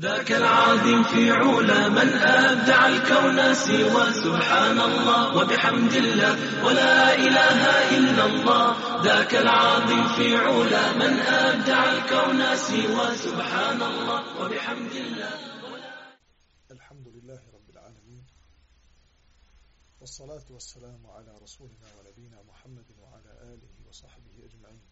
ذاك العظيم في علا من أبدع الكون سوى سبحان الله وبحمد الله ولا إله إلا الله. ذاك العظيم في علا من أبدع الكون سوى سبحان الله وبحمد الله. الحمد لله رب العالمين. والصلاة والسلام على رسولنا ونبينا محمد وعلى آله وصحبه أجمعين.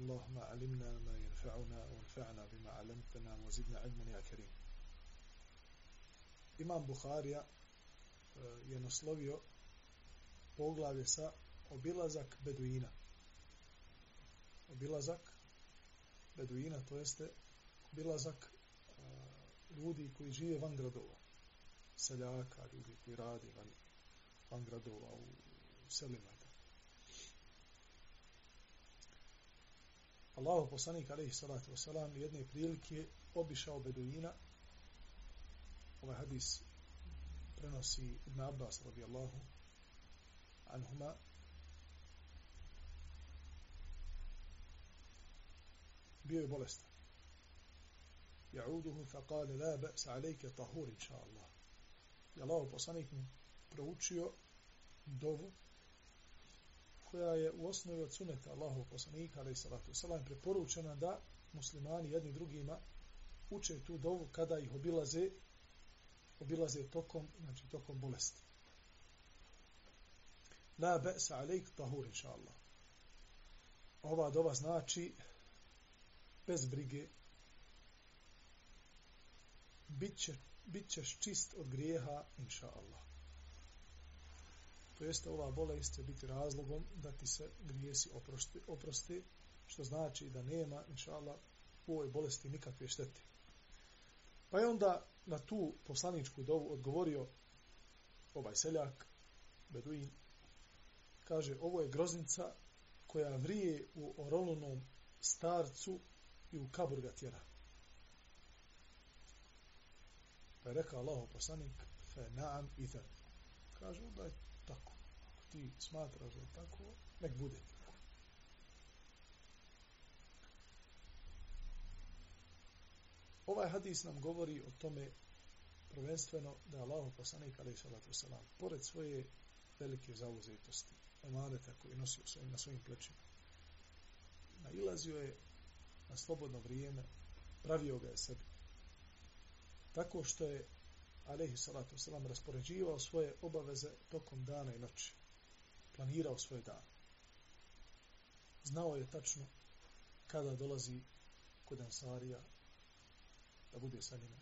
اللهم علمنا ما ينفعنا وانفعنا بما علمتنا وزدنا علما يا كريم Imam Buharija je naslovio poglavlje sa obilazak Beduina. Obilazak Beduina, to jeste obilazak ljudi koji žive van gradova. Seljaka, ljudi koji radi van, van gradova u, u selima. Allahu poslanik alejhi salatu vesselam jedne prilike obišao beduina. Ovaj hadis prenosi Ibn Abbas radijallahu anhuma bio je bolestan. Ja'uduhu fa qala la ba's alayka tahur insha Allah. Allah poslanik mu proučio dovu koja je u osnovi od suneta Allahu poslanika alaih salatu salam, preporučena da muslimani jedni drugima uče tu dovu kada ih obilaze obilaze tokom znači tokom bolesti. La be'sa alejk tahur inša Allah ova dova znači bez brige. Bit, će, bit ćeš čist od grijeha inša Allah to jeste ova bolest će biti razlogom da ti se grijesi oprosti, oprosti što znači da nema, inša Allah, u ovoj bolesti nikakve štete. Pa je onda na tu poslaničku dovu odgovorio ovaj seljak, Beduin, kaže, ovo je groznica koja vrije u orolunom starcu i u kabur ga tjera. Pa je rekao Allah poslanik, fe naam idem. Kaže, onda je tako. Ako ti smatraš da je tako, nek bude tako. Ovaj hadis nam govori o tome prvenstveno da je Allah poslanik alaih salatu wasalam pored svoje velike zauzetosti emaneta koji nosi svojim, na svojim plećima nailazio je na slobodno vrijeme pravio ga je sebi tako što je alaihi salatu wasalam, raspoređivao svoje obaveze tokom dana i noći. Planirao svoje dane. Znao je tačno kada dolazi kod Ansarija da bude sa njima.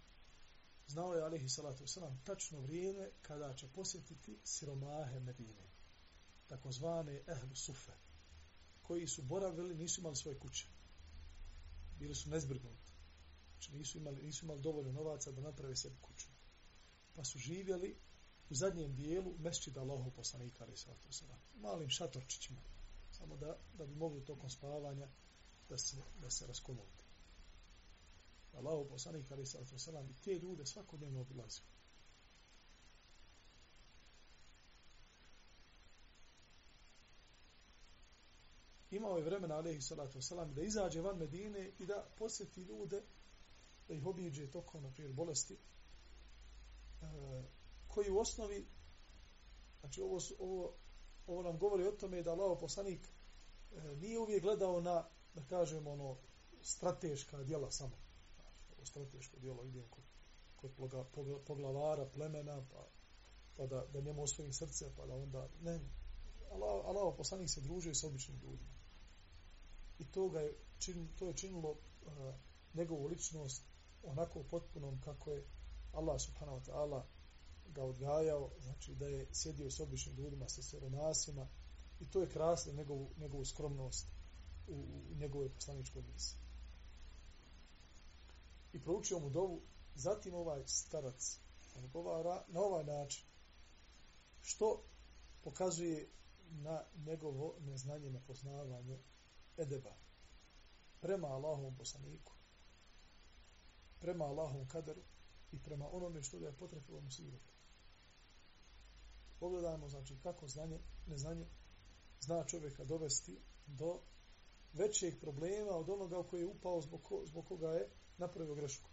Znao je alaihi salatu wasalam, tačno vrijeme kada će posjetiti siromahe Medine, takozvane ehlu sufe, koji su boravili, nisu imali svoje kuće. Bili su nezbrignuti. Znači nisu imali, nisu imali dovoljno novaca da naprave sebi kuću pa su živjeli u zadnjem dijelu mesčida Allahov poslanika ali sallatu sallam, Malim šatorčićima. Samo da, da bi mogli tokom spavanja da se, da se raskomodite. Allahov poslanika ali sallatu sallam, i te ljude svakodnevno obilazio. Imao je vremena alaihi salatu wasalam da izađe van Medine i da posjeti ljude da ih obiđe tokom, na primjer, bolesti E, koji u osnovi znači ovo, ovo, ovo nam govori o tome da Allah poslanik e, nije uvijek gledao na da kažemo ono strateška djela samo. Znači, ovo strateško djelo idem kod, kod ploga, poglavara plemena pa, pa da, da njemu osvojim srce pa da onda ne Allah, Allah poslanik se družio sa običnim ljudima. I to ga je čin, to je činilo uh, njegovu ličnost onako potpunom kako je Allah subhanahu wa ta'ala ga odgajao, znači da je sjedio s običnim ljudima, sa siromasima i to je krasno njegovu, njegovu skromnost u, u njegove poslaničkoj misli. I proučio mu dovu, zatim ovaj starac odgovara na ovaj način, što pokazuje na njegovo neznanje, nepoznavanje edeba, prema Allahovom poslaniku, prema Allahovom kaderu i prema onome što ga je potrefilo musibeti. Pogledajmo, znači, kako znanje, neznanje zna čovjeka dovesti do većeg problema od onoga u koji je upao zbog, ko, zbog koga je napravio grešku.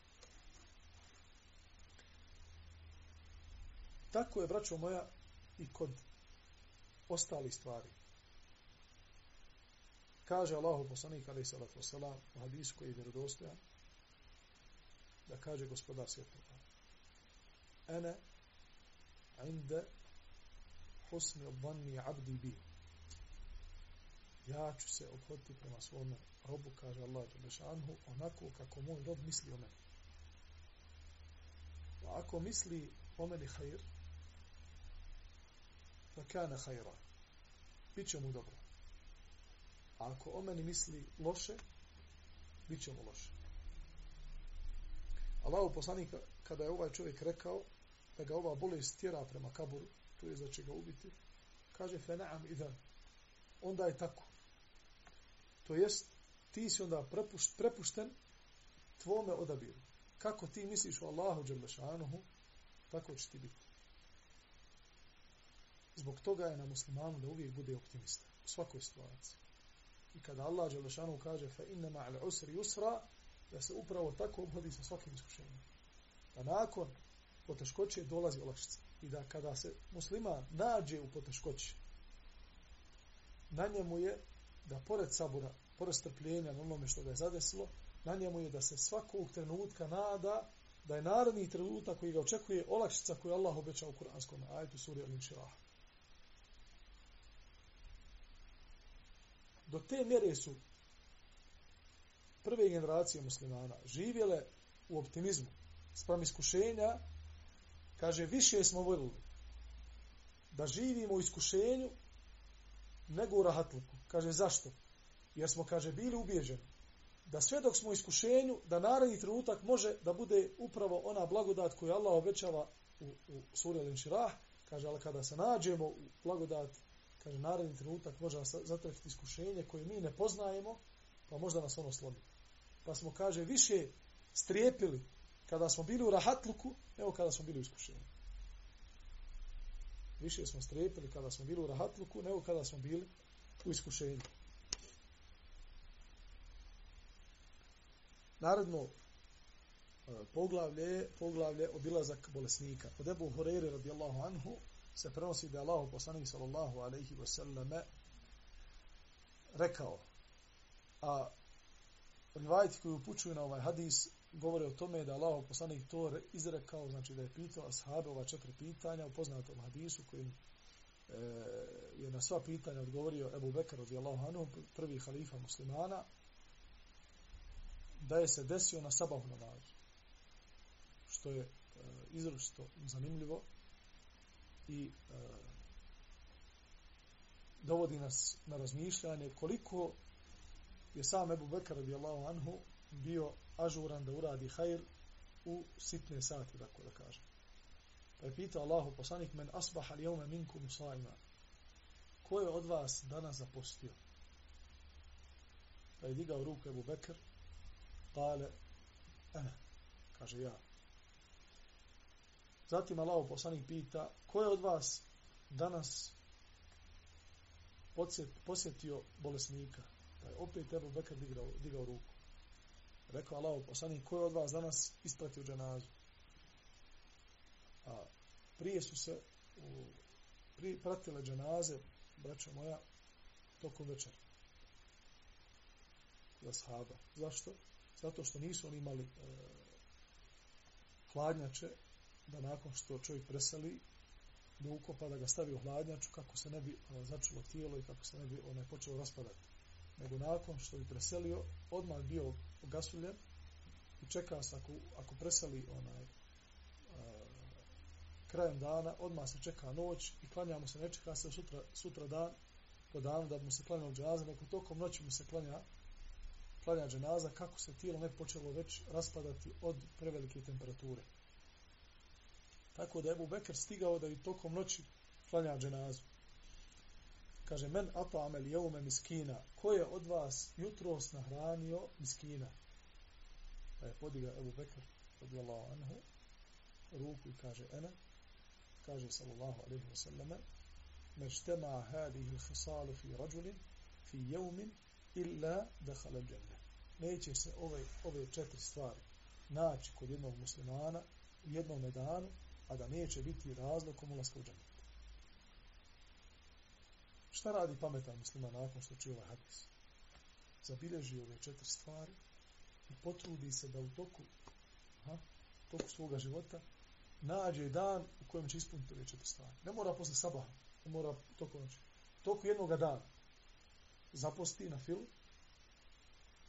Tako je, braćo moja, i kod ostali stvari. Kaže Allahu poslanik alejhi salatu vesselam u hadisu koji je vjerodostojan da kaže gospodar svjetova Ana inda husni obvanni abdi bi ja ću se obhoditi prema svom robu, kaže Allah Đelešanhu, onako kako moj rob misli o meni. A ako misli o meni hajr, fa kana hajra. Biće mu dobro. A ako o meni misli loše, bit će mu loše. Allahu poslanik, kada je ovaj čovjek rekao da ga ova bolest tjera prema kaburu, to je da će ga ubiti, kaže fe naam idan. Onda je tako. To jest, ti si onda prepušten, prepušten tvome odabiru. Kako ti misliš o Allahu Đerlešanuhu, tako će ti biti. Zbog toga je na muslimanu da uvijek bude optimista u svakoj situaciji. I kada Allah Đelešanu kaže fa inna ma'al usri usra, da se upravo tako obhodi sa svakim iskušenjem. Da nakon poteškoće dolazi olakšica. I da kada se muslima nađe u poteškoći, na njemu je da pored sabura, pored strpljenja na onome što ga je zadesilo, na njemu je da se svakog trenutka nada da je narodni trenutak koji ga očekuje olakšica koju Allah obeća u kuranskom ajetu suri Al-Inširah. Do te mjere su prve generacije muslimana živjele u optimizmu sprem iskušenja kaže više smo voljeli da živimo u iskušenju nego u rahatluku. Kaže, zašto? Jer smo, kaže, bili ubijeđeni da sve dok smo u iskušenju, da naredni trenutak može da bude upravo ona blagodat koju Allah obećava u, u suri Al-Inširah, kaže, ali kada se nađemo u blagodat, kaže, naredni trenutak može nas zatrefiti iskušenje koje mi ne poznajemo, pa možda nas ono slobi. Pa smo, kaže, više strijepili kada smo bili u rahatluku, nego kada smo bili u iskušenju više smo strepili kada smo bili u rahatluku nego kada smo bili u iskušenju. Naredno poglavlje poglavlje, poglavlje obilazak bolesnika. Od Ebu Hureyri radijallahu anhu se prenosi da je Allah poslanik sallallahu alaihi wasallame rekao a rivajti koji upućuju na ovaj hadis govore o tome da Allah poslanik to izrekao, znači da je pitao ashabe ova četiri pitanja u poznatom hadisu kojim e, je na sva pitanja odgovorio Ebu Bekar radijallahu anhu, prvi halifa muslimana, da je se desio na sabahu namazu. Što je e, izručito zanimljivo i e, dovodi nas na razmišljanje koliko je sam Ebu Bekar radijallahu anhu bio ažuran da uradi hajr u sitne sati, tako da kažem. Pa je pitao Allahu poslanik, men asbaha li jome minkum sajma. Ko je od vas danas zapostio? Pa je digao ruku Ebu Bekr, kale, ene, kaže ja. Zatim Allahu poslanik pita, ko je od vas danas posjetio bolesnika? Pa je opet Ebu Bekr digao, digao ruku. Rekao Allah poslani, ko je od vas danas ispratio dženazu? A prije su se u, prije pratile dženaze, braćo moja, tokom večera. Za sahaba. Zašto? Zato što nisu oni imali e, hladnjače, da nakon što čovjek preseli, da ukopa da ga stavi u hladnjaču kako se ne bi e, tijelo i kako se ne bi onaj počelo raspadati nego nakon što bi preselio, odmah bio gasuljen i čeka se ako, ako preseli onaj a, krajem dana, odmah se čeka noć i klanjamo se, ne čeka se sutra, sutra dan, po danu da mu se klanja od dženaza, nego tokom noći mu se klanja klanja dženaza, kako se tijelo ne počelo već raspadati od prevelike temperature. Tako da je Ebu Bekr stigao da i tokom noći klanja dženazu kaže, men ata'ame li jeume miskina, ko je od vas jutros nahranio miskina? Pa je podiga Ebu Bekr, radijallahu anhu, ruku i kaže, ene, kaže sallallahu alaihi wa sallame, meštema hadihi hisalu fi rađulin, fi jeumin, illa dehala dženne. Neće se ove, ove četiri stvari naći kod jednog muslimana u jednom danu, a da neće biti razlokom ulaska u džennet. Šta radi pametan muslima nakon što čuje ovaj hadis? Zabilježi ove četiri stvari i potrudi se da u toku, aha, toku svoga života nađe dan u kojem će ispuniti ove četiri stvari. Ne mora posle sabaha, ne mora toku noći. Toku jednog dana zaposti na filu,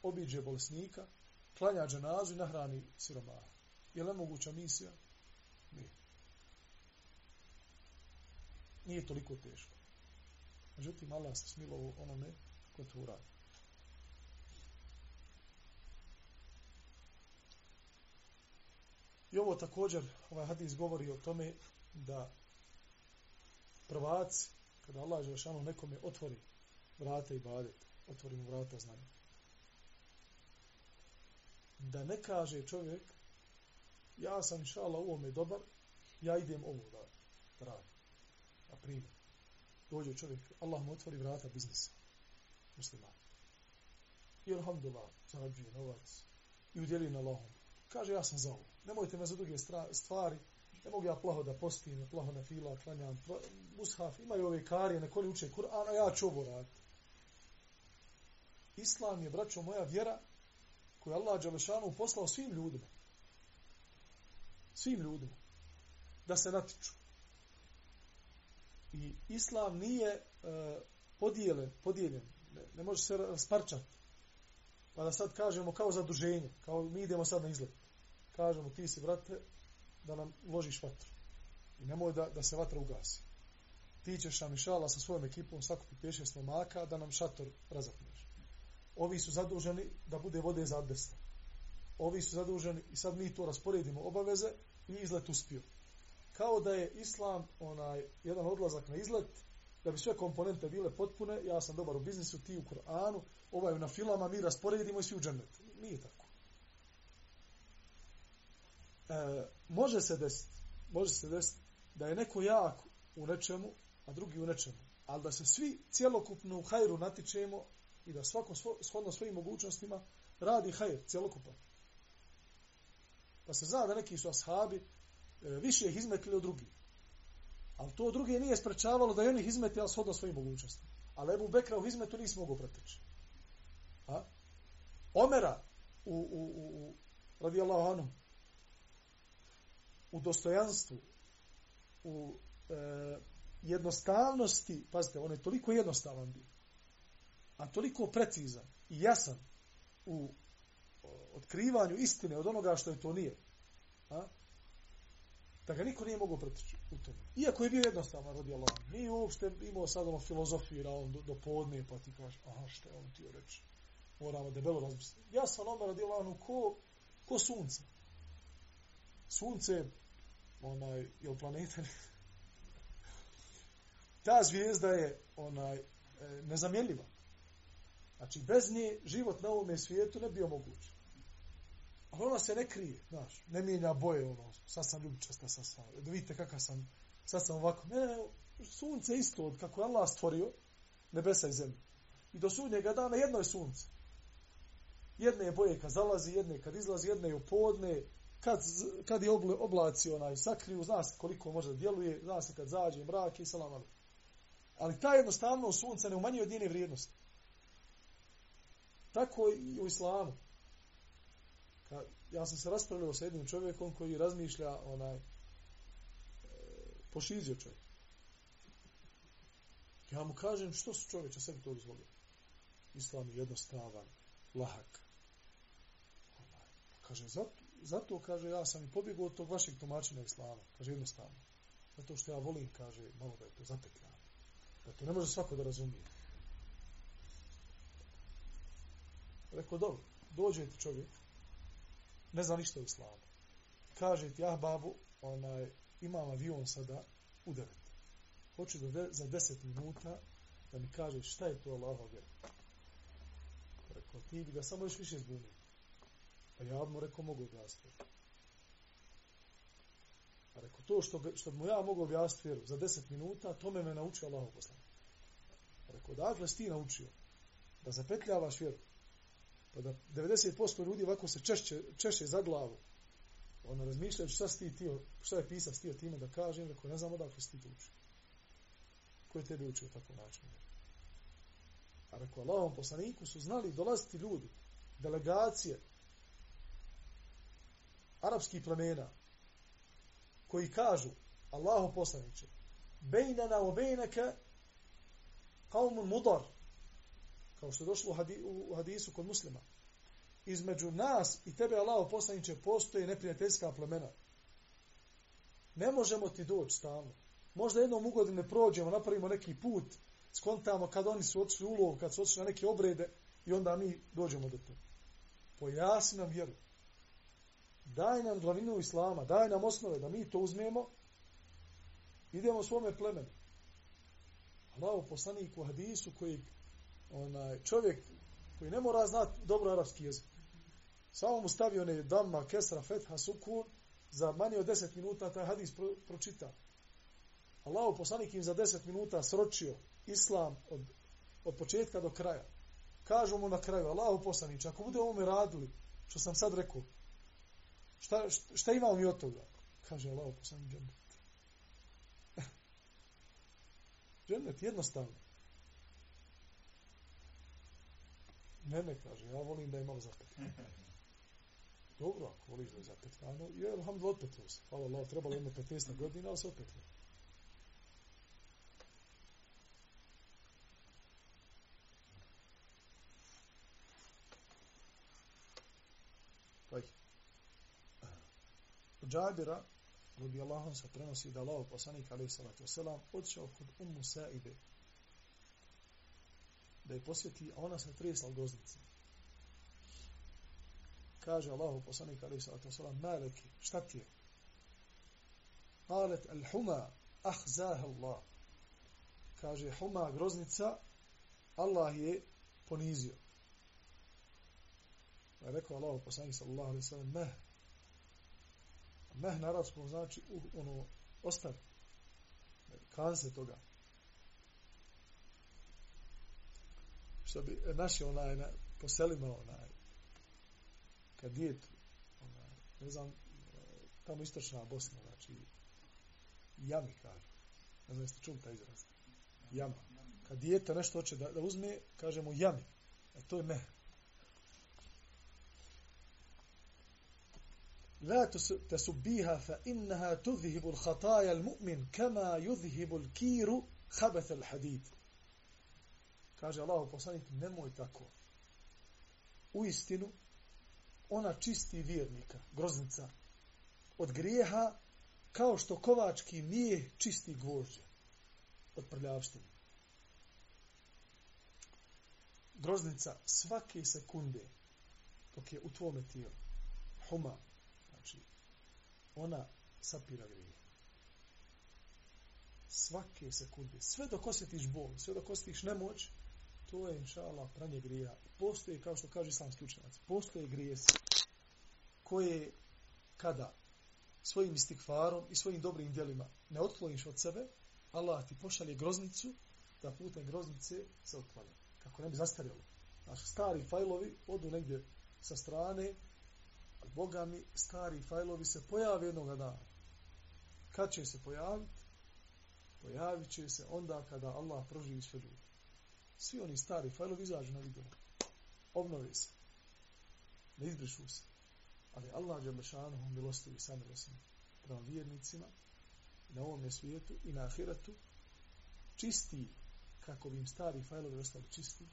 obiđe bolesnika, klanja dženazu i nahrani siromaha. Je li moguća misija? Nije. Nije toliko teško. Međutim, Allah se smilo onome ko to uradi. I ovo također, ovaj hadis govori o tome da prvaci, kada Allah Želešanu nekome otvori vrata i badet, otvori mu vrata znanja, da ne kaže čovjek ja sam inšala u ovome dobar, ja idem ovo da, da radim. Na primjer dođe čovjek, Allah mu otvori vrata biznisa, musliman. I alhamdulillah, zarađuje novac i udjeli na Allahom. Kaže, ja sam za ovo. Nemojte me za druge stvari, ne mogu ja plaho da postim, plaho na fila, klanjam, mushaf, imaju ove karije, nekoli uče Kur'an, a ja ću ovo raditi. Islam je, braćo moja, vjera koju Allah Đalešanu poslao svim ljudima. Svim ljudima. Da se natiču. I islam nije e, podijeljen, podijeljen. Ne, ne može se rasparčati. Pa da sad kažemo kao zaduženje, kao mi idemo sad na izlet. Kažemo ti si, brate, da nam ložiš vatru. I nemoj da, da se vatra ugasi. Ti ćeš nam išala sa svojom ekipom sakupiti peše stomaka da nam šator razapneš. Ovi su zaduženi da bude vode za abdesta. Ovi su zaduženi i sad mi to rasporedimo obaveze i izlet uspio kao da je islam onaj jedan odlazak na izlet da bi sve komponente bile potpune ja sam dobar u biznisu, ti u Koranu ovaj na filama, mi rasporedimo i svi u džennet nije tako. E, može se desiti može se desiti da je neko jak u nečemu a drugi u nečemu. Ali da se svi cjelokupno u hajru natičemo i da svako svo, shodno svojim mogućnostima radi hajr cjelokupan. Pa se zna da neki su ashabi E, više ih izmetili od drugih. Ali to drugi nije sprečavalo da oni onih izmeti, ali shodno svojim mogućnostima. Ali Ebu Bekra u izmetu nisi mogu preteći. A? Omera u, u, u, u radi Allahu anu, u dostojanstvu, u e, jednostavnosti, pazite, on je toliko jednostavan bio, a toliko precizan i jasan u otkrivanju istine od onoga što je to nije. A? Da ga niko nije mogao protići u tome. Iako je bio jednostavno radi Allah. Nije uopšte imao sad ono filozofira on do, do podne, pa ti kaže, aha, što je on ti reći. Moramo debelo razmisliti. Ja sam ono radi Allah, ko, ko sunce. Sunce, onaj, je u planete. Ta zvijezda je onaj, e, nezamjenljiva. Znači, bez nje život na ovome svijetu ne bio moguć. Ali ona se ne krije, znaš, ne mijenja boje, ono, sad sam ljubičasta, sad sam, da vidite kakav sam, sad sam ovako, ne, ne, sunce isto, od kako je Allah stvorio, nebesa i zemlje. I do sudnjega dana jedno je sunce. Jedne je boje kad zalazi, jedne kad izlazi, jedne je u podne, kad, kad je obla, oblaci onaj sakriju, zna se koliko može da djeluje, zna se kad zađe mrak i salam ali. Ali ta jednostavno sunce ne umanjuje od njene vrijednosti. Tako i u islamu ja sam se raspravljao sa jednim čovjekom koji razmišlja onaj e, pošizio čovjek. Ja mu kažem što su čovječa sebi to dozvolio. Islam je jednostavan, lahak. Onaj, kaže, zato, zato, kaže, ja sam i pobjegao od tog vašeg tumačenja Islama. Kaže, jednostavno. Zato što ja volim, kaže, malo da je to zapetljano. Da to ne može svako da razumije. Rekao, dobro, dođe ti čovjek, ne zna ništa o islamu. Kaže ti, ah babu, onaj, imam avion sada u devet. Hoću da de, za deset minuta da mi kažeš šta je to Allahova vjera. Rekao, ti bi ga samo još više zbunio. Pa ja mu rekao, mogu objasniti. Pa rekao, to što, što mu ja mogu objasniti vjeru za 10 minuta, to me me naučio Allahov poslanik. Pa rekao, dakle si ti naučio da zapetljavaš vjeru, pa da 90% ljudi ovako se češće, češće za glavu, ono razmišljaju šta si ti tio, šta je pisac tio time da kažem, rekao, ne znam odakle si ti to učio. Ko je tebi učio tako način? A rekao, Allahom poslaniku su znali dolaziti ljudi, delegacije, arapskih plemena, koji kažu, Allahu poslaniče, bejnana o bejnaka kaumun mudar, kao što je došlo u hadisu kod muslima, između nas i tebe, Allaho poslaniće, postoje neprijateljska plemena. Ne možemo ti doći stalno. Možda jednom ugodine prođemo, napravimo neki put, skontamo kad oni su otišli ulov, kad su otišli na neke obrede i onda mi dođemo do toga. Pojasni nam vjeru. Daj nam glavinu islama, daj nam osnove da mi to uzmemo, idemo svome plemenu. Allaho poslanik u hadisu koji onaj čovjek koji ne mora znati dobro arapski jezik. Samo mu stavi one damma, kesra, fetha, sukun, za manje od 10 minuta taj hadis pro, pročita. Allah poslanik im za 10 minuta sročio islam od, od početka do kraja. Kažu mu na kraju, Allah poslanić, ako bude ovome radili, što sam sad rekao, šta, šta imamo mi od toga? Kaže Allah poslanik, džennet. džennet, jednostavno. Ne, ne, kaže, ja volim da je malo zapetkano. Dobro, ako voliš da je zapetkano, je, alhamdulillah, opetlo se. Hvala Allah, trebalo jedno 15 godina, ali se opetlo. Od Džabira, radi Allahom se prenosi da Allah, poslanik, alaih salatu wasalam, odšao kod Ummu Saide, da je posjeti, a ona se tresla u doznici. Kaže Allahu poslanik alaih sallatu wasalam, maleki, šta ti je? Alet al huma ahzaha Allah. Kaže, huma groznica, Allah je ponizio. Pa je rekao Allahu poslanik sallallahu alaihi sallam, meh. Meh na arabskom znači, uh, ono, ostavi. Kan se toga. što bi naši onaj na, po selima onaj kad djetu onaj, ne znam tamo istočna Bosna znači jami kažu ne znam jeste čuli taj izraz jama kad djeta nešto hoće da, da uzme kažemo jami a e, to je meh لا تسبيها فإنها تذهب الخطايا المؤمن كما يذهب الكير خبث الحديد Kaže Allahu poslanik, nemoj tako. U istinu, ona čisti vjernika, groznica, od grijeha, kao što kovački nije čisti gvožđe od prljavštine. Groznica svake sekunde, dok je u tvome tijelu, huma, znači, ona sapira grije. Svake sekunde, sve dok osjetiš bol, sve dok osjetiš nemoć, to je inša Allah pranje grija. Postoje, kao što kaže islamski učenac, postoje grijesi koje kada svojim istikvarom i svojim dobrim djelima ne otkloniš od sebe, Allah ti pošalje groznicu da putem groznice se otklanja. Kako ne bi zastarjalo. Naši stari fajlovi odu negdje sa strane, a Boga mi stari fajlovi se pojave jednog dana. Kad će se pojaviti? Pojavit će se onda kada Allah proživi sve ljudi svi oni stari fajlovi izađu na vidjelo. Obnove se. Ne izbrišu se. Ali Allah je lešanu milostivi samilosni prema vjernicima na ovom svijetu i na ahiratu čisti kako bi im stari fajlovi ostali čisti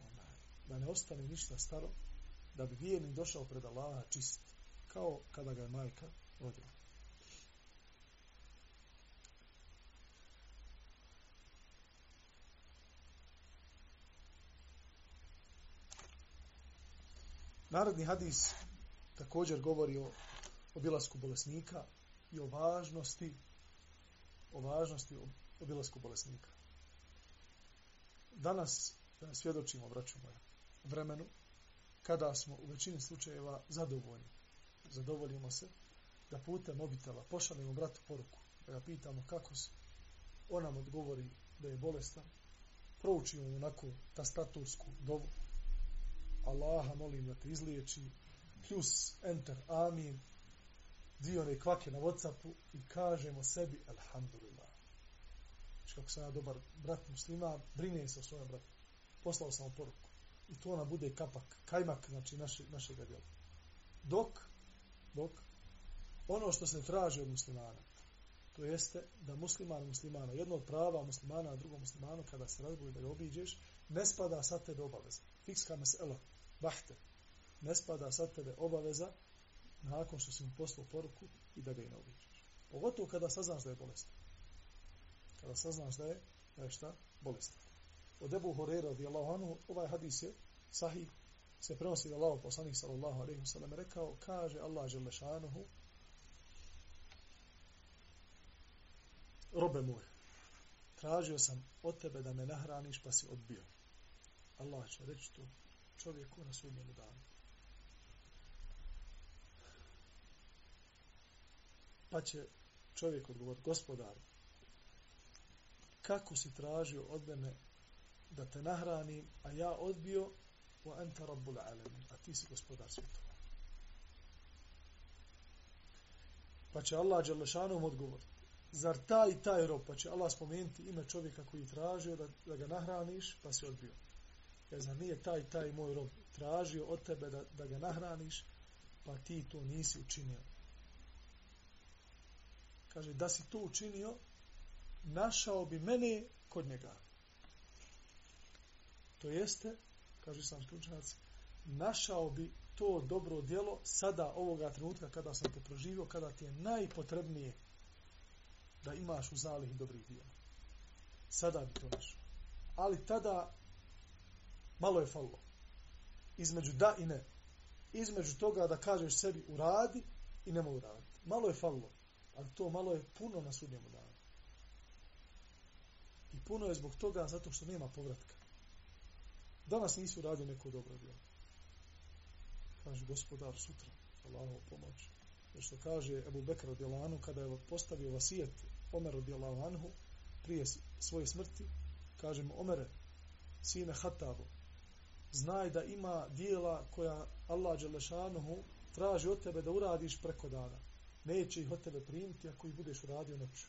onaj, da ne ostane ništa staro da bi vjernik došao pred Allaha čist kao kada ga je majka rodila. Narodni hadis također govori o obilasku bolesnika i o važnosti o važnosti obilasku bolesnika. danas da svjedočimo, braću moja, vremenu kada smo u većini slučajeva zadovoljni. Zadovoljimo se da putem mobitela pošaljemo bratu poruku, da ga pitamo kako se, on nam odgovori da je bolestan, proučimo onako ta statusku dovu, Allaha molim da te izliječi, plus enter, amin, dio one kvake na Whatsappu i kažemo sebi alhamdulillah. Znači kako sam ja dobar brat muslima, brine se o svojom bratu. Poslao sam poruku. I to ona bude kapak, kajmak, znači naše, našeg djela. Dok, dok, ono što se traži od muslimana, to jeste da musliman muslimana, jedno od prava muslimana, a drugo muslimanu, kada se razbuje da ga obiđeš, ne spada sa tebe obaveza. Fikska mesela, bahte. Ne spada sa tebe obaveza nakon što si mu poslao poruku i da ga i naobiđeš. Pogotovo kada saznaš da je bolestan. Kada saznaš da je, da je šta? Bolestan. Od Ebu Horeira radijallahu anhu, ovaj hadis je sahih, se prenosi da Allah poslanik sallallahu alaihi wa sallam rekao, kaže Allah želešanuhu, robe moj, tražio sam od tebe da me nahraniš pa si odbio. Allah će reći to čovjeku na sudnjemu danu. Pa će čovjek odgovor, gospodar, kako si tražio od mene da te nahranim, a ja odbio wa anta rabbul alamin, a ti si gospodar svjetova. Pa će Allah Đalešanom odgovoriti, zar taj i taj rob, pa će Allah spomenuti ime čovjeka koji tražio da, da ga nahraniš, pa si odbio. Jer za nije taj taj moj rob tražio od tebe da, da ga nahraniš, pa ti to nisi učinio. Kaže, da si to učinio, našao bi mene kod njega. To jeste, kaže sam slučajac, našao bi to dobro djelo sada ovoga trenutka kada sam te proživio, kada ti je najpotrebnije da imaš u zalih dobrih djela. Sada bi to našao. Ali tada malo je fallo. Između da i ne. Između toga da kažeš sebi uradi i nemoj uraditi. Malo je fallo. Ali to malo je puno na sudnjemu danu. I puno je zbog toga zato što nema povratka. Danas nisi uradio neko dobro djelo. Kaže gospodar sutra. Allahovu pomoć. Jer što kaže Ebu Bekr od kada je postavio vasijet Omer od Jelanu prije svoje smrti kaže mu Omere sine Hatabu znaj da ima dijela koja Allah Đelešanuhu traži od tebe da uradiš preko dana. Neće ih od tebe primiti ako ih budeš uradio noću.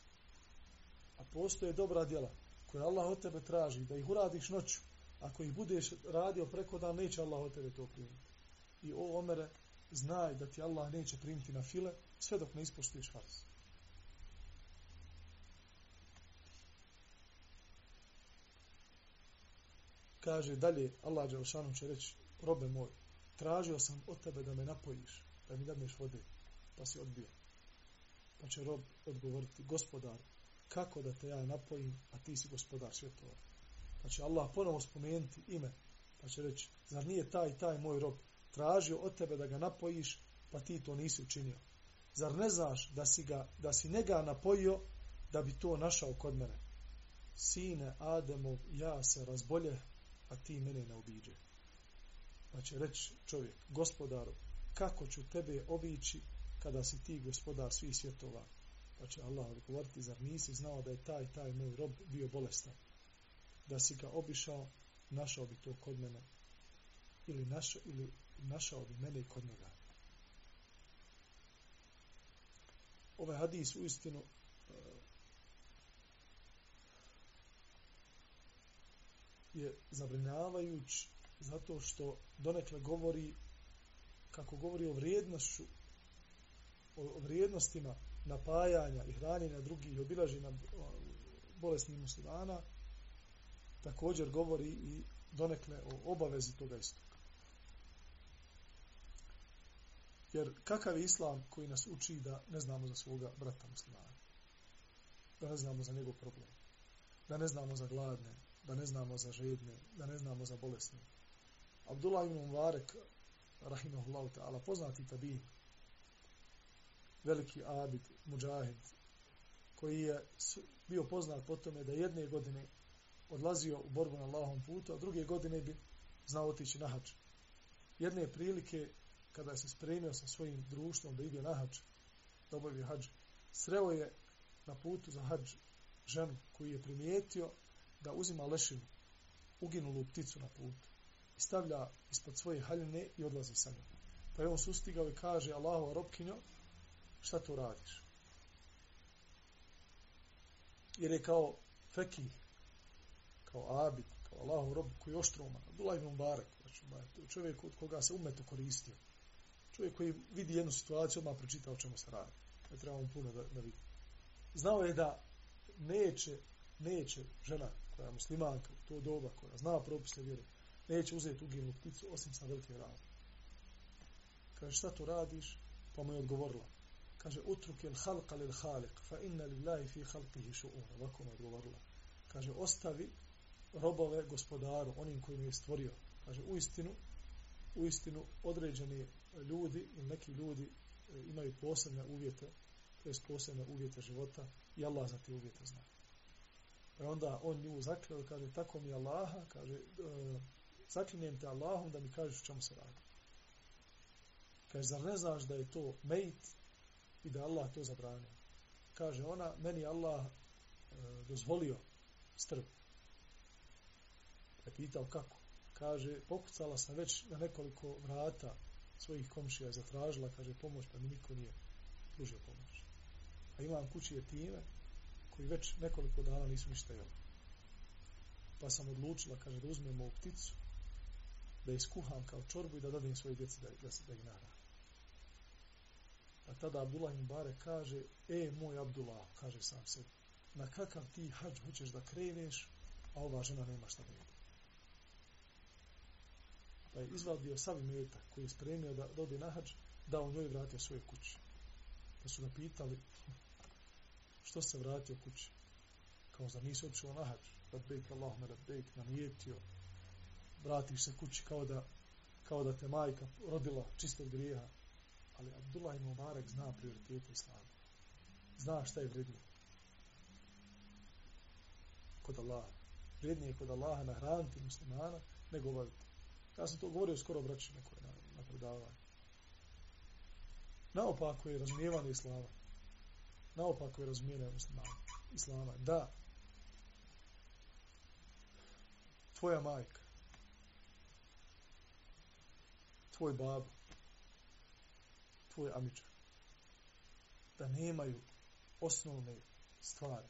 A postoje dobra dijela koje Allah od tebe traži da ih uradiš noću. Ako ih budeš radio preko dana, neće Allah od tebe to primiti. I o omere, znaj da ti Allah neće primiti na file sve dok ne ispoštuješ farz. Kaže dalje Allah Đelšanu će reći robe moj, tražio sam od tebe da me napojiš, da mi dadneš vode, pa si odbio. Pa će rob odgovoriti, gospodar, kako da te ja napojim, a ti si gospodar svjetova. Pa će Allah ponovo spomenuti ime, pa će reći, zar nije taj taj moj rob tražio od tebe da ga napojiš, pa ti to nisi učinio. Zar ne znaš da si, ga, da si njega napojio da bi to našao kod mene? Sine Ademov, ja se razbolje, a ti mene ne obiđe. Pa će reći čovjek, gospodaru, kako ću tebe obići kada si ti gospodar svih svjetova? Pa će Allah odgovoriti, zar nisi znao da je taj, taj moj rob bio bolestan? Da si ga obišao, našao bi to kod mene. Ili, našao, ili našao bi mene i kod njega. Ovaj hadis u istinu je zabrinjavajuć zato što donekle govori kako govori o vrijednošću o vrijednostima napajanja i hranjenja drugih i obilaženja bolesnih muslimana također govori i donekle o obavezi toga istog. Jer kakav je islam koji nas uči da ne znamo za svoga brata muslimana? Da ne znamo za njegov problem? Da ne znamo za gladne? Da ne znamo za žedne, da ne znamo za bolesne. Abdullah ibn Mubarak, rahimahullahu ta'ala, poznati tabi, veliki abid, muđahid, koji je bio poznat po tome da jedne godine odlazio u borbu na Allahom putu, a druge godine bi znao otići na hač. Jedne prilike, kada je se spremio sa svojim društvom da ide na hač, da obavio hađ, sreo je na putu za hađ ženu koju je primijetio da uzima lešinu, uginulu pticu na putu i stavlja ispod svoje haljine i odlazi sa njom. Pa je on sustigao i kaže Allahu robkinjo, šta tu radiš? Jer je kao fekih, kao abid, kao Allahov rob koji je oštroman, Abdullah ibn Mubarak, znači ovaj, čovjek od koga se umeto koristio. Čovjek koji vidi jednu situaciju, odmah pročita o čemu se radi. Ne treba mu puno da, da vidi. Znao je da neće, neće žena koja je muslimanka u to doba, koja zna propise vjere, neće uzeti uginu pticu osim sa velike rade. Kaže, šta to radiš? Pa mu je odgovorila. Kaže, utruk il halqa lil halik, fa inna lillahi fi halqihi šu'una. Ovako mu je odgovorila. Kaže, ostavi robove gospodaru, onim kojim je stvorio. Kaže, u istinu, u istinu određeni ljudi i neki ljudi e, imaju posebne uvjete, to je posebne uvjete života i Allah za te uvjete zna. Pa onda on nju zakljao, kaže, tako mi Allaha, kaže, e, zaklinjem te Allahom da mi kažeš čemu se radi. Kaže, zar ne znaš da je to mejt i da Allah to zabranio? Kaže ona, meni Allah e, dozvolio strb. Je pitao kako? Kaže, pokucala sam već na nekoliko vrata svojih komšija zatražila, kaže, pomoć, pa mi niko nije pružio pomoć. A imam kući je time koji već nekoliko dana nisu ništa jeli. Pa sam odlučila, kaže, da uzmem ovu pticu, da iskuham kao čorbu i da dadim svoje djeci da, da, da ih nahrani. A tada Abdullah ibn bare kaže, e, moj Abdullah, kaže sam se, na kakav ti hađ hoćeš da kreneš, a ova žena nema šta da jede. Pa je izvadio savi metak koji je spremio da dobi na hađ, da on njoj vratio svoje kuće. Pa su ga pitali, što se vratio kući? Kao za nisi odšao na hađ, da Allahume, Allahumma da namijetio, vratiš se kući kao da, kao da te majka rodila čistog grijeha. Ali Abdullah i Mubarak zna prioritete islama. Zna šta je vrednije. Kod Allaha. Vrednije je kod Allaha nahraniti muslimana nego obaviti. Ja sam to govorio skoro braći nekoj na, na predavanju. Naopako je razumijevanje islama. Naopako je razumijevanje muslimana. Islama. Da. Tvoja majka tvoj babo, tvoj amičar, da nemaju osnovne stvari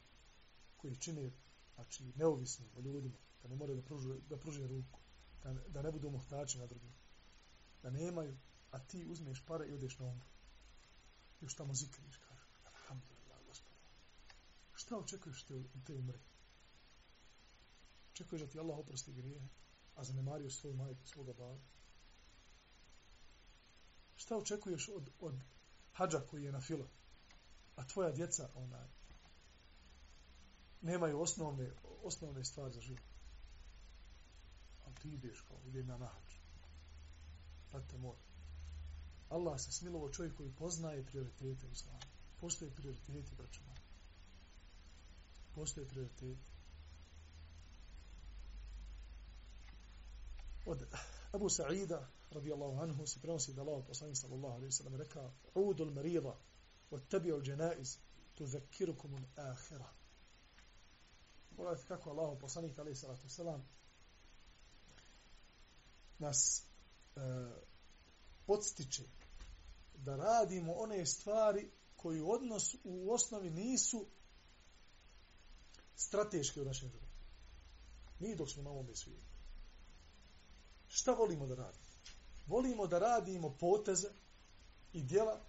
koji čine znači, neovisni o ljudima, da ne more da pruže, da pruže ruku, da, da ne budu mohtači na drugim, da nemaju, a ti uzmeš pare i odeš na umru. Još tamo zikriš. Šta očekuješ te, te umre? Očekuješ da ti Allah oprosti grije, a zanemario svoju majku, svoga baba? Šta očekuješ od, od hađa koji je na fila? A tvoja djeca, ona, nemaju osnovne, osnovne stvari za život. A ti ideš kao, ide na nahađ. Prate moj. Allah se smilovo čovjek koji poznaje prioritete u islamu. Postoje prioriteti, braćo moj. Postoje prioriteti. Od Abu Sa'ida, radijallahu anhu, se prenosi da Allah poslani sallallahu alaihi sallam reka Udu l-marida wa tabi al-janaiz tu zakirukum al-akhira. Pogledajte kako Allah poslani alaihi sallatu sallam nas e, podstiče da radimo one stvari koji u odnos u osnovi nisu strateški u našem životu. Mi dok smo na ovom svijetu. Šta volimo da radimo? Volimo da radimo poteze i dijela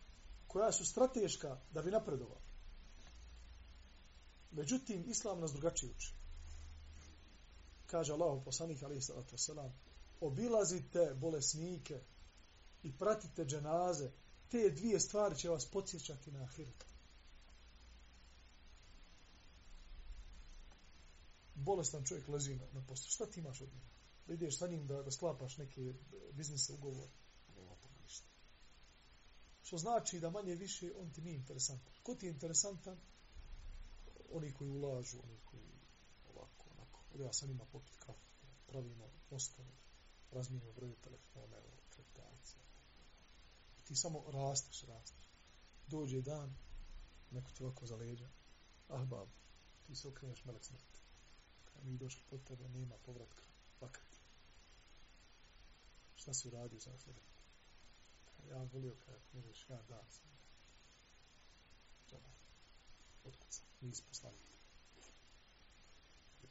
koja su strateška da bi napredovali. Međutim, Islam nas drugačije uči. Kaže Allah, poslanik alaih sallatu wasalam, obilazite bolesnike i pratite dženaze, te dvije stvari će vas podsjećati na ahiret. Bolestan čovjek leži na, na poslu. Šta ti imaš od njega? da ideš sa njim da, da sklapaš neke biznise ugovor. Nema to ništa. Što znači da manje više on ti nije interesantan. Ko ti je interesantan? Oni koji ulažu, oni koji ovako, onako. Ovdje ja sam ima popit kafu, pravimo ostane, razmijenimo broje telefona, evo, kreditacija. Ti samo rasteš, rasteš. Dođe dan, neko ti ovako za leđa, ah, bab, ti se okreneš melek smrti. Kada mi došli kod tebe, nema povratka, Fakat. Šta si uradio za sebe? Ja volio kada možeš, ja da sam. Džaba. Otkuca, nisi poslanik.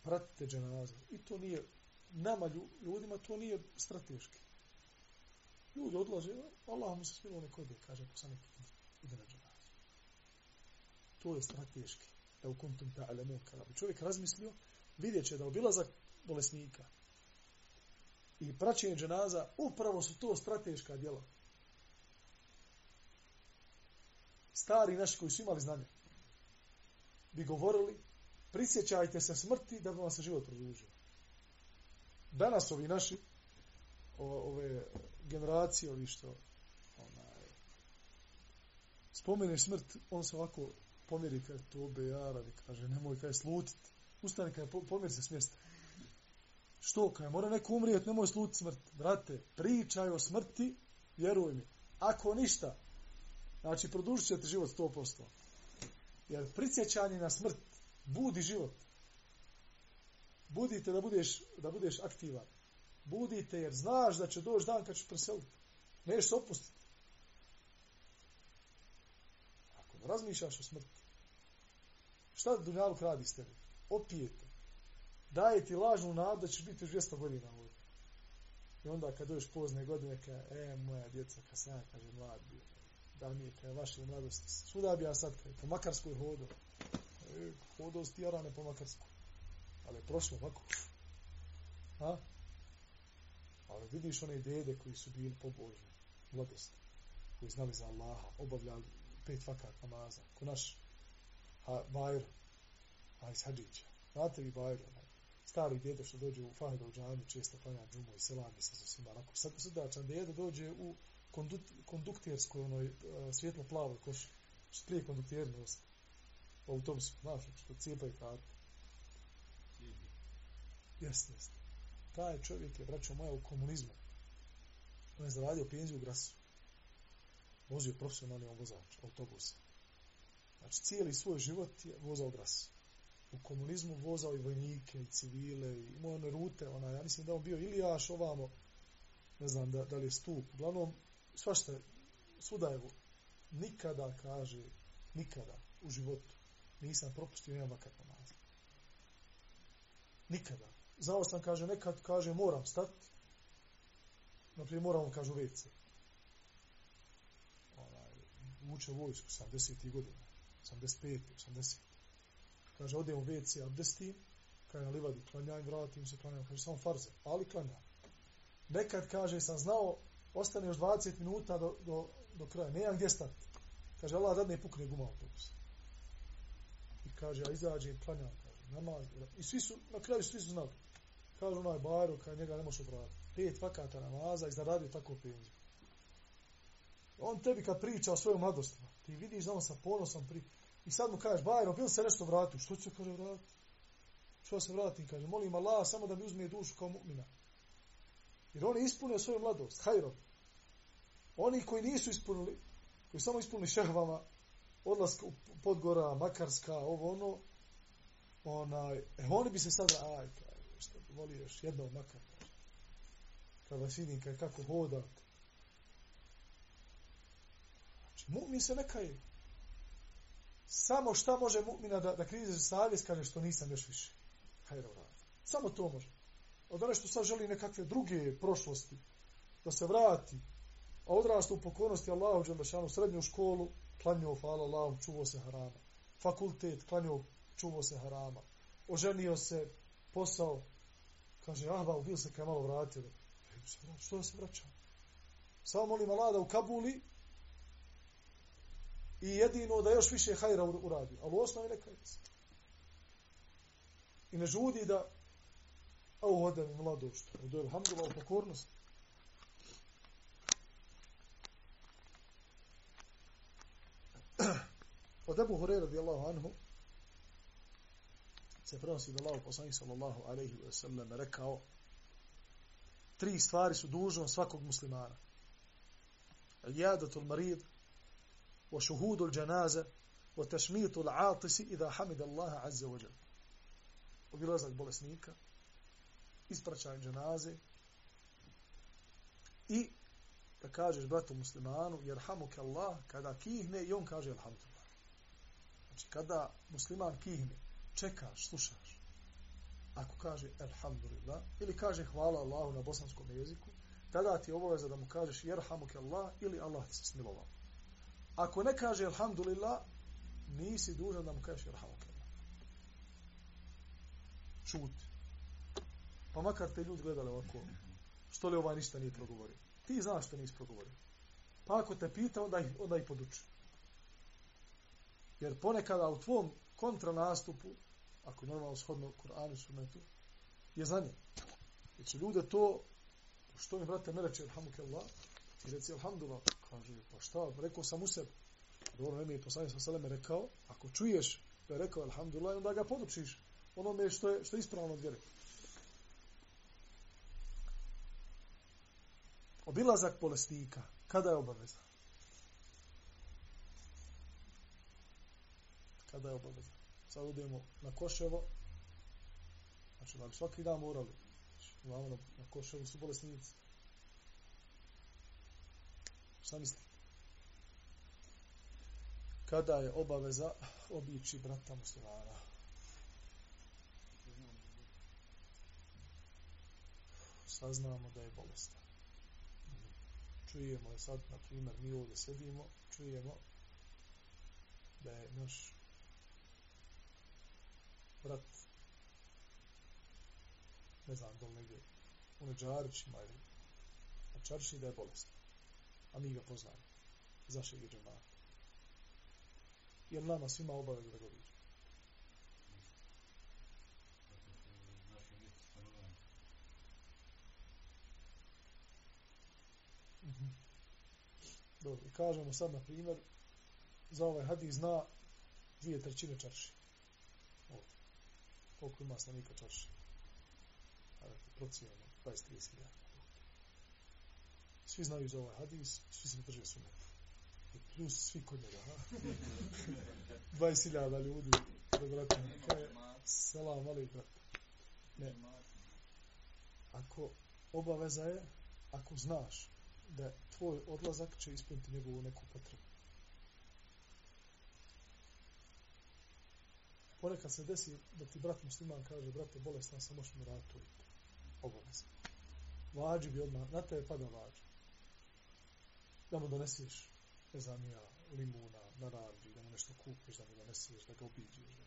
Pratite dženaze. I to nije, nama ljudima to nije strateški. Ljudi odlaze, Allah mu se smilo neko ide, kaže poslanik, ide na dženazu. To je strateški. Da u kontum ta'alemun, kada bi čovjek razmislio, vidjet će da obilazak bolesnika i praćenje dženaza, upravo su to strateška djela. Stari naši koji su imali znanje, bi govorili, prisjećajte se smrti da bi vam se život produžio. Danas ovi naši, ove generacije, ovi što onaj, spomene smrt, on se ovako pomjeri kada to jara, kaže, nemoj kaj slutiti. Ustane kada pomjer se smjesta. Što, kada mora neko umrijet, nemoj slut smrt. Brate, pričaj o smrti, vjeruj mi. Ako ništa, znači produžit ćete život 100%. Jer prisjećanje na smrt budi život. Budite da budeš, da budeš aktivan. Budite jer znaš da će doći dan kad ćeš preseliti. Neš se opustiti. Ako ne razmišljaš o smrti, šta Dunjaluk radi s tebi? Opijete. Daje ti lažnu nadu da ćeš biti još 200 godina ovdje. I onda kad dođeš pozne godine, ka, e, moja djeca, kad sam ja, kaže, mlad bio, da mi je, kaj, vaše mladosti, svuda bi ja sad, kaj, po Makarskoj hodo, e, hodo s tijarane po Makarskoj, ali je prošlo ovako, ha? Ali vidiš one dede koji su bili pobožni, mladosti, koji znali za Allaha, obavljali pet fakat namaza, ko naš ha, Bajro, ali s Hadžića. Znate vi Bajr, onaj, stari djede što dođe u Faheda u džami, često klanja džumu i selami se sa svima, onako, sad srdačan djede dođe u kondukterskoj, onoj, e, svjetlo plavoj koši, što prije kondukteri nosi, pa u autobusu, znaš, što cijepaju karte. Jeste, jeste taj čovjek je, braćo moja, u komunizmu. On je zaradio penziju u Grasu. Vozio profesionalni vozač, autobus. Znači, cijeli svoj život je vozao Grasu U komunizmu vozao i vojnike, i civile, i imao one rute, ona, ja mislim da on bio Ilijaš ovamo, ne znam da, da li je stup. Uglavnom, svašta, svuda je nikada, kaže, nikada u životu nisam propustio jedan vakat namaz. Nikada znao sam, kaže, nekad, kaže, moram stati. Naprijed, moram, kaže, u WC. Onaj, vuče vojsku, 70. godina, 85. 80. Kaže, odem u WC, abdestim, kaže, na livadi, klanjam, vratim se, klanjam, kaže, samo farze, ali klanjam. Nekad, kaže, sam znao, ostane još 20 minuta do, do, do kraja, nemam gdje stati. Kaže, Allah, da ne pukne guma autobus. I kaže, ja izađem, klanjam, kaže, namaz, i svi su, na kraju svi su znali. Kaže onaj Bajro, kaže, njega ne može obratiti. Pet vakata namaza i zaradio tako penziju. On tebi kad priča o svojom mladostima, ti vidiš da on sa ponosom priča I sad mu kažeš, Bajro, bil se nešto vratio? Što će kaže vratiti? Što se vrati? Kaže, molim Allah samo da mi uzme dušu kao mu'mina. Jer on je ispunio svoju mladost, hajrom. Oni koji nisu ispunili, koji samo ispunili šehvama, odlaska u Podgora, Makarska, ovo ono, onaj, e, oni bi se sad, aj, što bi volio još jedno makar. Kad vas vidim kaj, kako hodate. Znači, mu'min se neka. Samo šta može mu'mina da, da krize za savjest, kaže što nisam još više. Hajde, vrati. Samo to može. Od ono što sad želi nekakve druge prošlosti, da se vrati, a odrasta u pokornosti Allahu Đelešanu, srednju školu, klanio, hvala Allahom, čuvo se harama. Fakultet, klanio, čuvo se harama. Oženio se, posao, kaže, ah, ba, bil se kaj malo vratio. Što da se vraća? Samo molim Allah da u Kabuli i jedino da još više hajra uradi. Ali u osnovi neka je. I ne žudi da a uhode mi mladošt. U dojel hamdula u pokornosti. Od Ebu Hureyre radijallahu anhu se prenosi da Allah poslanik sallallahu alaihi wa sallam rekao tri stvari su dužno svakog muslimana. Jadatul marid, wa الجنازة وتشميط wa إذا حمد الله عز وجل Allaha azza wa jal. Obilazak bolesnika, ispraćaj džanaze i da kažeš bratu muslimanu, jerhamuk Allah, kada kihne i on kaže alhamdulillah. Znači, kada musliman kihne, čekaš, slušaš. Ako kaže alhamdulillah, ili kaže hvala Allahu na bosanskom jeziku, tada ti je obaveza da mu kažeš jerhamuk Allah ili Allah ti se smilovao. Ako ne kaže alhamdulillah, nisi dužan da mu kažeš irhamukallah. Šuti. Pa makar te ljudi gledali ovako, što li ovaj ništa nije progovorio. Ti znaš što nisi progovorio. Pa ako te pita, onda ih, onda ih poduči. Jer ponekada u tvom kontranastupu, ako je normalno shodno Kur'anu i Sunnetu, je znanje. Jer će ljude to, što mi brate ne reče, alhamdulillah, i reci alhamdulillah, kaže, hm, pa šta, rekao sam u sebi. Dobro, ne mi je poslanik sa seleme rekao, ako čuješ da je rekao alhamdulillah, onda ga podučiš onome što je, što je ispravno od vjere. Obilazak bolesnika, kada je obaveza? Kada je obaveza? Sad odemo na Koševo, znači da bi svaki dan morali, znači, na, Koševu su bolesnici. Šta mislite? Kada je obaveza obići brata muslimana? Saznamo da je bolestan čujemo je sad, na primjer, mi ovdje sedimo, čujemo da je naš brat ne znam, dol negdje u Neđarićima ili na Čarši da je bolestan. A mi ga poznamo. Zašto je džemata? Jer nama svima obaveza da ga vidimo. Mhm. Dobro, i kažemo sad, na primjer, za ovaj hadis zna dvije trećine čarši. Ovdje. Koliko ima stanika čarši? Ajde, procijemo, 20-30 hiljada. Svi znaju za ovaj hadis, svi se drže sunet. I plus svi kod njega, ha? 20 hiljada ljudi, da brate, kaj, selam, ali brate. Ne. Ako obaveza je, ako znaš da tvoj odlazak će ispuniti njegovu neku potrebu. Ponekad se desi da ti brat musliman kaže, brate, bolestan sam, možeš mi raditi to obaveza. Vađi bi odmah, na tebe pada vađi. Da mu doneseš, ne znam ja, limuna, naranđi, da mu nešto kupiš, da mu doneseš, da ga obiđeš, da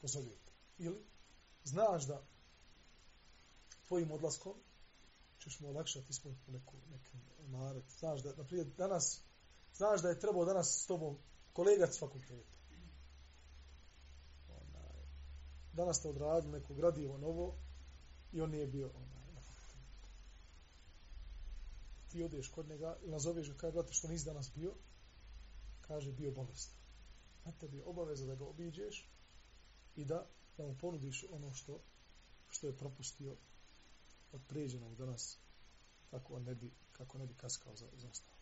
pozovite. Ili, znaš da tvojim odlaskom ćeš mu olakšati ispuniti neku, neku maret. Znaš da, naprijed, danas, znaš da je trebao danas s tobom kolegac fakulteta. Onaj, danas ste odradili neko gradivo novo i on nije bio onaj. Ti odeš kod njega i nazoveš ga kaj, brate, što nisi danas bio, kaže, bio bolest. Na tebi je obaveza da ga obiđeš i da, da mu ponudiš ono što, što je propustio od pređenog danas kako on ne bi, kako ne bi kaskao za, za ostalo.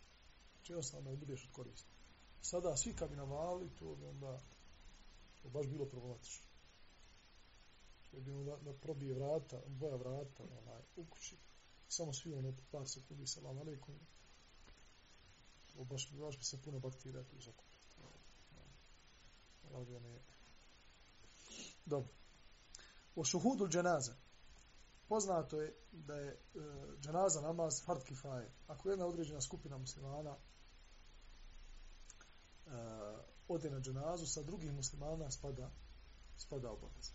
Znači jednostavno da budeš od koristi. Sada svi kad bi navali, to bi onda to baš bilo problematično. Jer bi onda da probije vrata, boja vrata onaj, u kući. Samo svi ono par sekundi salam alaikum. O, baš, baš bi se puno bakterija tu zakupiti. Ovdje ne... Dobro. O šuhudu dženaza poznato je da je e, dženaza namaz fard kifaje. Ako jedna određena skupina muslimana e, ode na dženazu, sa drugih muslimana spada, spada obaveza.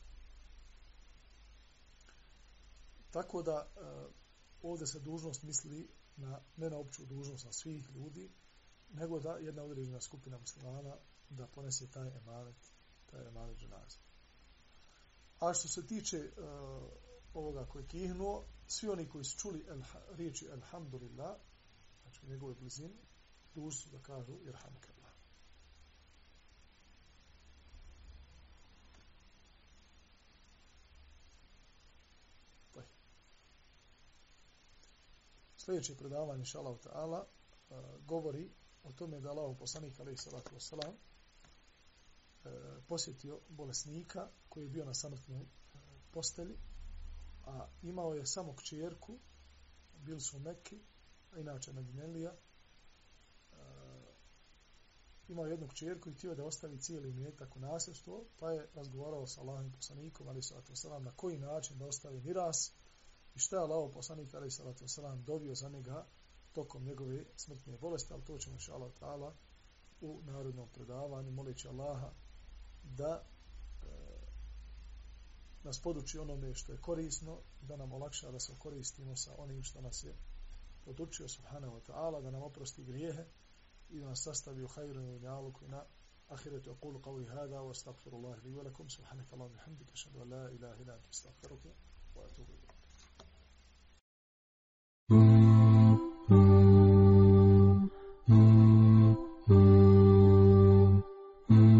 Tako da e, ovdje se dužnost misli na, ne na opću dužnost na svih ljudi, nego da jedna određena skupina muslimana da ponese taj emanet, taj emanet dženaze. A što se tiče uh, ovoga koji je kihnuo, svi oni koji su čuli el, riječi Alhamdulillah, znači u njegove blizini, duž da kažu Irhamkallah. Sljedeće predavanje, šalav ta'ala, e, govori o tome da Allah poslanik, alaih salatu wasalam, e, posjetio bolesnika koji je bio na samrtnoj e, postelji, a imao je samo kćerku, bili su u Mekki, a inače Medinelija, imao jednu kćerku i htio da ostavi cijeli mjetak u nasljedstvo, pa je razgovarao sa Allahom poslanikom, ali sallatu wasalam, na koji način da ostavi miras i šta je Allah poslanik, alaih salatu wasalam, dobio za njega tokom njegove smrtne bolesti, ali to ćemo še Allah ta'ala u narodnom predavanju, moleći Allaha da e, nas poduči onome što je korisno, da nam olakša da se koristimo sa onim što nas je podučio subhanahu wa ta'ala, da nam oprosti grijehe, i da nas sastavi u hajru i njaluku na ahiretu. Aqulu qavli hada wa astagfirullahi li velakum subhanaka Allah bihamdika šadu la ilaha illa anta astaghfiruka wa atubu ilaik